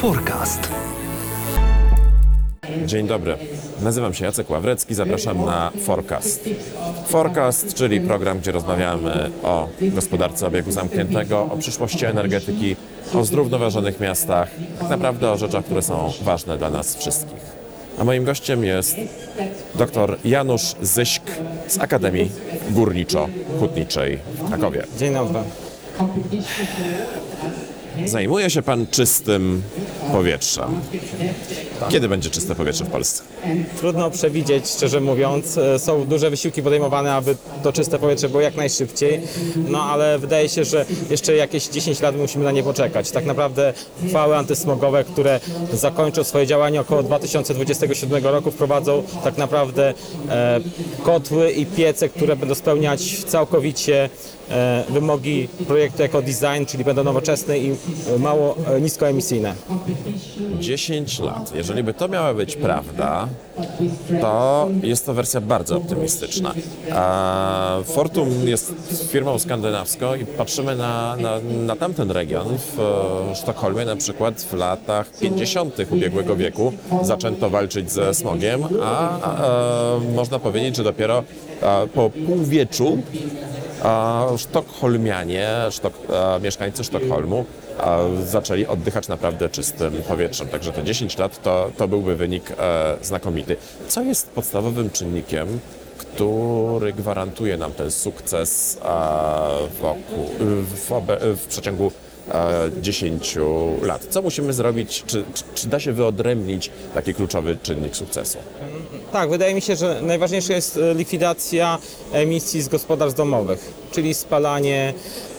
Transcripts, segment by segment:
Forecast. Dzień dobry. Nazywam się Jacek Ławrecki, zapraszam na Forecast. Forecast, czyli program, gdzie rozmawiamy o gospodarce obiegu zamkniętego, o przyszłości energetyki, o zrównoważonych miastach, tak naprawdę o rzeczach, które są ważne dla nas wszystkich. A moim gościem jest dr Janusz Zyśk z Akademii Górniczo-Hutniczej w Krakowie. Dzień dobry. Zajmuje się pan czystym powietrzem. Kiedy będzie czyste powietrze w Polsce? Trudno przewidzieć, szczerze mówiąc. E, Są duże wysiłki podejmowane, aby to czyste powietrze było jak najszybciej, no ale wydaje się, że jeszcze jakieś 10 lat musimy na nie poczekać. Tak naprawdę uchwały antysmogowe, które zakończą swoje działanie około 2027 roku, wprowadzą tak naprawdę e, kotły i piece, które będą spełniać całkowicie e, wymogi projektu Eco Design, czyli będą nowoczesne i mało niskoemisyjne. 10 lat. Jeżeli by to miała być prawda, to jest to wersja bardzo optymistyczna. A Fortum jest firmą skandynawską i patrzymy na, na, na tamten region. W Sztokholmie na przykład w latach 50. ubiegłego wieku zaczęto walczyć ze smogiem, a, a e, można powiedzieć, że dopiero e, po półwieczu a Sztokholmianie, sztok, a mieszkańcy Sztokholmu a, zaczęli oddychać naprawdę czystym powietrzem. Także te 10 lat to, to byłby wynik e, znakomity. Co jest podstawowym czynnikiem, który gwarantuje nam ten sukces e, wokół, w, obe, w przeciągu e, 10 lat? Co musimy zrobić? Czy, czy, czy da się wyodrębnić taki kluczowy czynnik sukcesu? Tak, wydaje mi się, że najważniejsza jest e, likwidacja emisji z gospodarstw domowych, czyli spalanie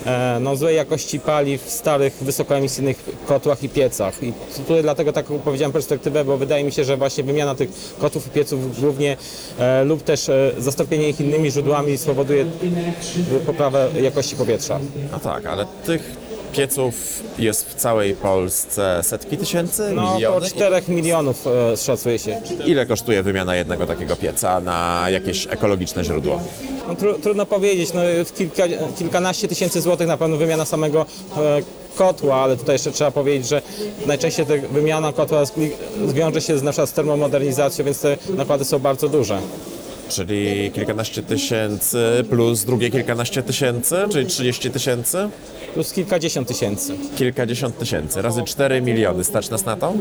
e, no, złej jakości paliw w starych, wysokoemisyjnych kotłach i piecach. I tutaj dlatego taką powiedziałem perspektywę, bo wydaje mi się, że właśnie wymiana tych kotłów i pieców głównie e, lub też zastąpienie ich innymi źródłami spowoduje poprawę jakości powietrza. No tak, ale tych pieców jest w całej Polsce setki tysięcy, No, około miliony. 4 milionów e, szacuje się. Ile kosztuje wymiana jednego takiego pieca na jakieś ekologiczne źródło? No, tru, trudno powiedzieć, no, w kilka, kilkanaście tysięcy złotych na pewno wymiana samego e, kotła, ale tutaj jeszcze trzeba powiedzieć, że najczęściej wymiana kotła zwi- zwiąże się z, na przykład z termomodernizacją, więc te nakłady są bardzo duże. Czyli kilkanaście tysięcy plus drugie kilkanaście tysięcy, czyli 30 tysięcy? Plus kilkadziesiąt tysięcy. Kilkadziesiąt tysięcy razy 4 miliony. Stać nas na to?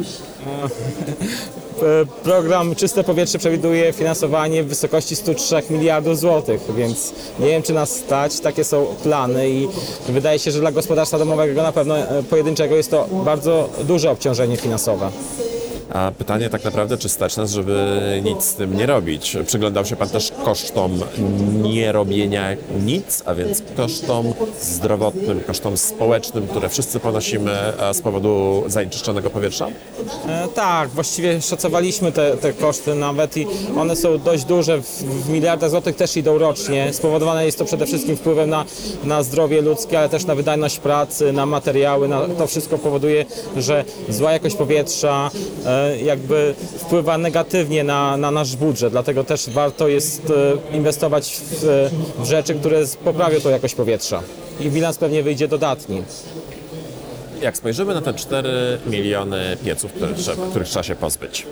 E, Program Czyste Powietrze przewiduje finansowanie w wysokości 103 miliardów złotych, więc nie wiem, czy nas stać. Takie są plany i wydaje się, że dla gospodarstwa domowego na pewno e, pojedynczego jest to bardzo duże obciążenie finansowe. A pytanie tak naprawdę, czy stać nas, żeby nic z tym nie robić? Przyglądał się Pan też kosztom nierobienia nic, a więc kosztom zdrowotnym, kosztom społecznym, które wszyscy ponosimy z powodu zanieczyszczonego powietrza? E, Tak, właściwie szacowaliśmy te, te koszty nawet i one są dość duże, w, w miliardach złotych też idą rocznie. Spowodowane jest to przede wszystkim wpływem na, na zdrowie ludzkie, ale też na wydajność pracy, na materiały. Na, to wszystko powoduje, że zła jakość powietrza e, jakby wpływa negatywnie na, na nasz budżet. Dlatego też warto jest e, inwestować w, w rzeczy, które poprawią tą jakość powietrza. I bilans pewnie wyjdzie dodatni. Jak spojrzymy na te 4 miliony pieców, które, których trzeba się pozbyć,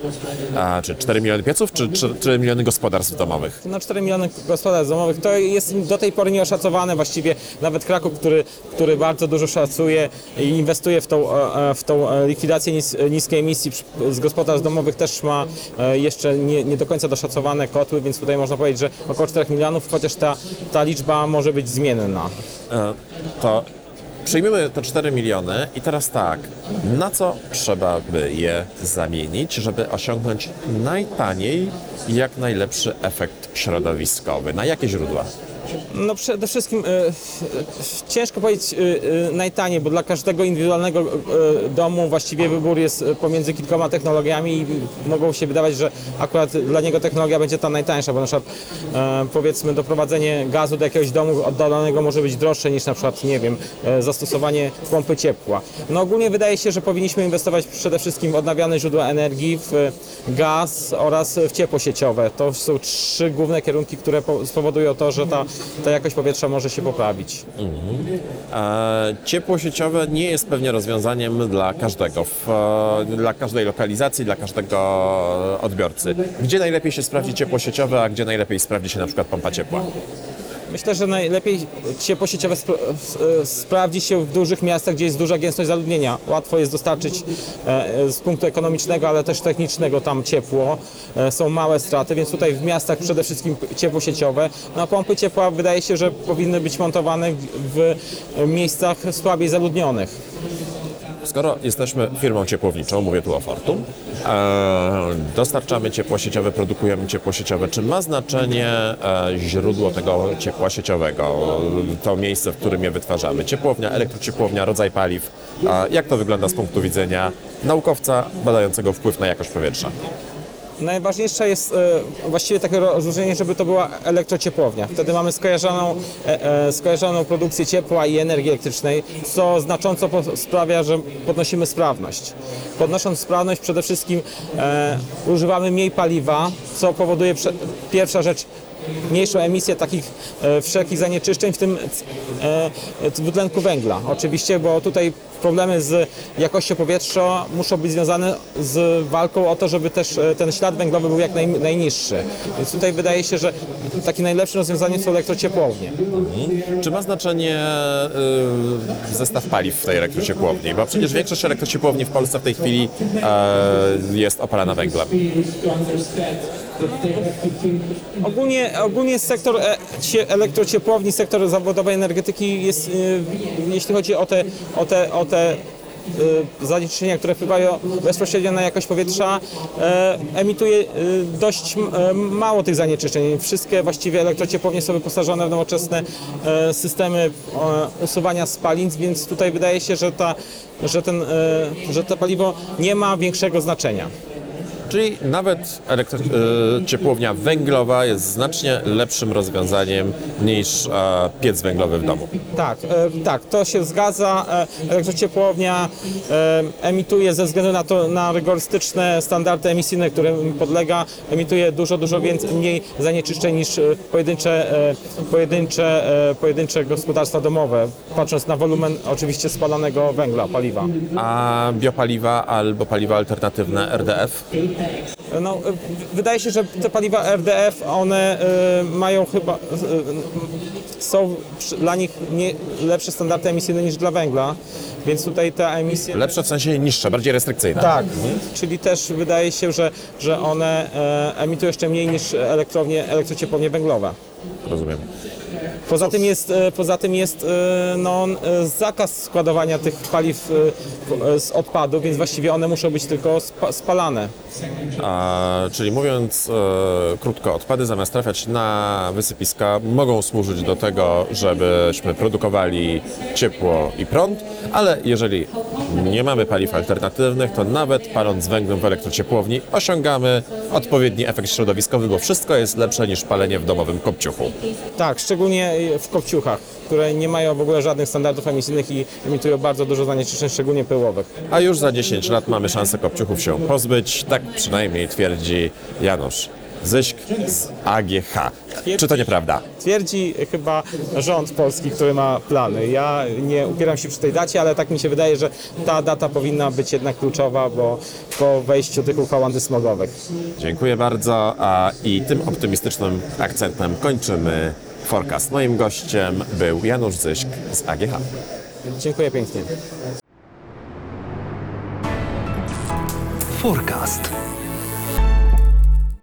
a, czy 4 miliony pieców, czy 4 miliony gospodarstw domowych? Na 4 miliony gospodarstw domowych to jest do tej pory nieoszacowane. Właściwie nawet Kraków, który, który bardzo dużo szacuje i inwestuje w tą, e, w tą e, likwidację nis, niskiej emisji z gospodarstw domowych, też ma e, jeszcze nie, nie do końca doszacowane kotły, więc tutaj można powiedzieć, że około 4 milionów, chociaż ta, ta liczba może być zmienna. E, To przyjmiemy te 4 miliony i teraz tak, na co trzeba by je zamienić, żeby osiągnąć najtaniej jak najlepszy efekt środowiskowy? Na jakie źródła? No przede wszystkim e, ciężko powiedzieć e, e, najtaniej, bo dla każdego indywidualnego domu właściwie wybór jest pomiędzy kilkoma technologiami i mogą się wydawać, że akurat dla niego technologia będzie ta najtańsza, bo na przykład powiedzmy doprowadzenie gazu do jakiegoś domu oddalonego może być droższe niż na przykład, nie wiem, zastosowanie pompy ciepła. No ogólnie wydaje się, że powinniśmy inwestować przede wszystkim w odnawialne źródła energii, w gaz oraz w ciepło sieciowe. To są trzy główne kierunki, które po- spowodują to, że ta ta jakość powietrza może się poprawić. E, ciepło sieciowe nie jest pewnie rozwiązaniem dla każdego, w, e, dla każdej lokalizacji, dla każdego odbiorcy. Gdzie najlepiej się sprawdzi ciepło sieciowe, a gdzie najlepiej sprawdzi się na przykład pompa ciepła? Myślę, że najlepiej ciepło sieciowe spra- e, sprawdzi się w dużych miastach, gdzie jest duża gęstość zaludnienia. Łatwo jest dostarczyć e, e, z punktu ekonomicznego, ale też technicznego tam ciepło. E, Są małe straty, więc tutaj w miastach przede wszystkim ciepło sieciowe. No pompy ciepła wydaje się, że powinny być montowane w- w miejscach słabiej zaludnionych. Skoro jesteśmy firmą ciepłowniczą, mówię tu o Fortum, e, dostarczamy ciepło sieciowe, produkujemy ciepło sieciowe, czy ma znaczenie e, źródło tego ciepła sieciowego, to miejsce, w którym je wytwarzamy? Ciepłownia, elektrociepłownia, rodzaj paliw. A jak to wygląda z punktu widzenia naukowca badającego wpływ na jakość powietrza? Najważniejsze jest e, właściwie takie rozróżnienie, żeby to była elektrociepłownia. Wtedy mamy skojarzoną, e, e, skojarzoną produkcję ciepła i energii elektrycznej, co znacząco sprawia, że podnosimy sprawność. Podnosząc sprawność przede wszystkim używamy mniej paliwa, co powoduje pierwsza rzecz mniejszą emisję takich wszelkich zanieczyszczeń, w tym dwutlenku węgla. Oczywiście, bo tutaj problemy z jakością powietrza muszą być związane z walką o to, żeby też e, ten ślad węglowy był jak naj, najniższy. Więc tutaj wydaje się, że takie najlepsze rozwiązanie są elektrociepłownie. Czy ma znaczenie y, zestaw paliw w tej elektrociepłowni? Bo przecież większość elektrociepłowni w Polsce w tej chwili e, jest opalana węglem. Ogólnie, ogólnie sektor e, cie- elektrociepłowni, sektor zawodowej energetyki jest, e, jeśli chodzi o te, o te, o te e, zanieczyszczenia, które wpływają bezpośrednio na jakość powietrza, emituje dość mało tych zanieczyszczeń. Wszystkie właściwie elektrociepłownie są wyposażone w nowoczesne systemy usuwania spalin, więc tutaj wydaje się, że, ta, że, ten, że to paliwo nie ma większego znaczenia. Czyli nawet y, ciepłownia węglowa jest znacznie lepszym rozwiązaniem niż e, piec węglowy w domu. Tak, e, tak, to się zgadza. E, Elektrociepłownia e, emituje ze względu na to na rygorystyczne standardy emisyjne, którym podlega, emituje dużo, dużo więcej, mniej zanieczyszczeń niż e, pojedyncze, e, pojedyncze, e, pojedyncze gospodarstwa domowe, patrząc na wolumen oczywiście spalanego węgla, paliwa. A biopaliwa albo paliwa alternatywne RDF? No, e, wydaje się, że te paliwa RDF, one e, mają chyba, e, są dla nich lepsze standardy emisyjne niż dla węgla, więc tutaj te emisje... Lepsze w sensie niższe, bardziej restrykcyjne. Tak, czyli też wydaje się, że, że one emitują jeszcze mniej niż elektrownie, elektrociepłownie węglowe. Rozumiem. Poza tym jest, e, poza tym jest e, no, e, zakaz składowania tych paliw z odpadu, więc właściwie one muszą być tylko spa, spalane. A, czyli mówiąc e, krótko, odpady zamiast trafiać na wysypiska mogą służyć do tego, żebyśmy produkowali ciepło i prąd, ale jeżeli nie mamy paliw alternatywnych, to nawet paląc węglem w elektrociepłowni osiągamy odpowiedni efekt środowiskowy, bo wszystko jest lepsze niż palenie w domowym kopciuchu. Tak, szczególnie w kopciuchach, które nie mają w ogóle żadnych standardów emisyjnych i emitują bardzo dużo zanieczyszczeń, szczególnie pyłowych. A już za 10 lat mamy szansę kopciuchów się pozbyć, tak przynajmniej twierdzi Janusz Zyśk z AGH. Czy to nieprawda? Twierdzi chyba rząd polski, który ma plany. Ja nie upieram się przy tej dacie, ale tak mi się wydaje, że ta data powinna być jednak kluczowa, bo po wejściu tych uchwał antysmogowych. Dziękuję bardzo a i tym optymistycznym akcentem kończymy forecast. Moim gościem był Janusz Zyśk z AGH. Dziękuję pięknie. Forecast.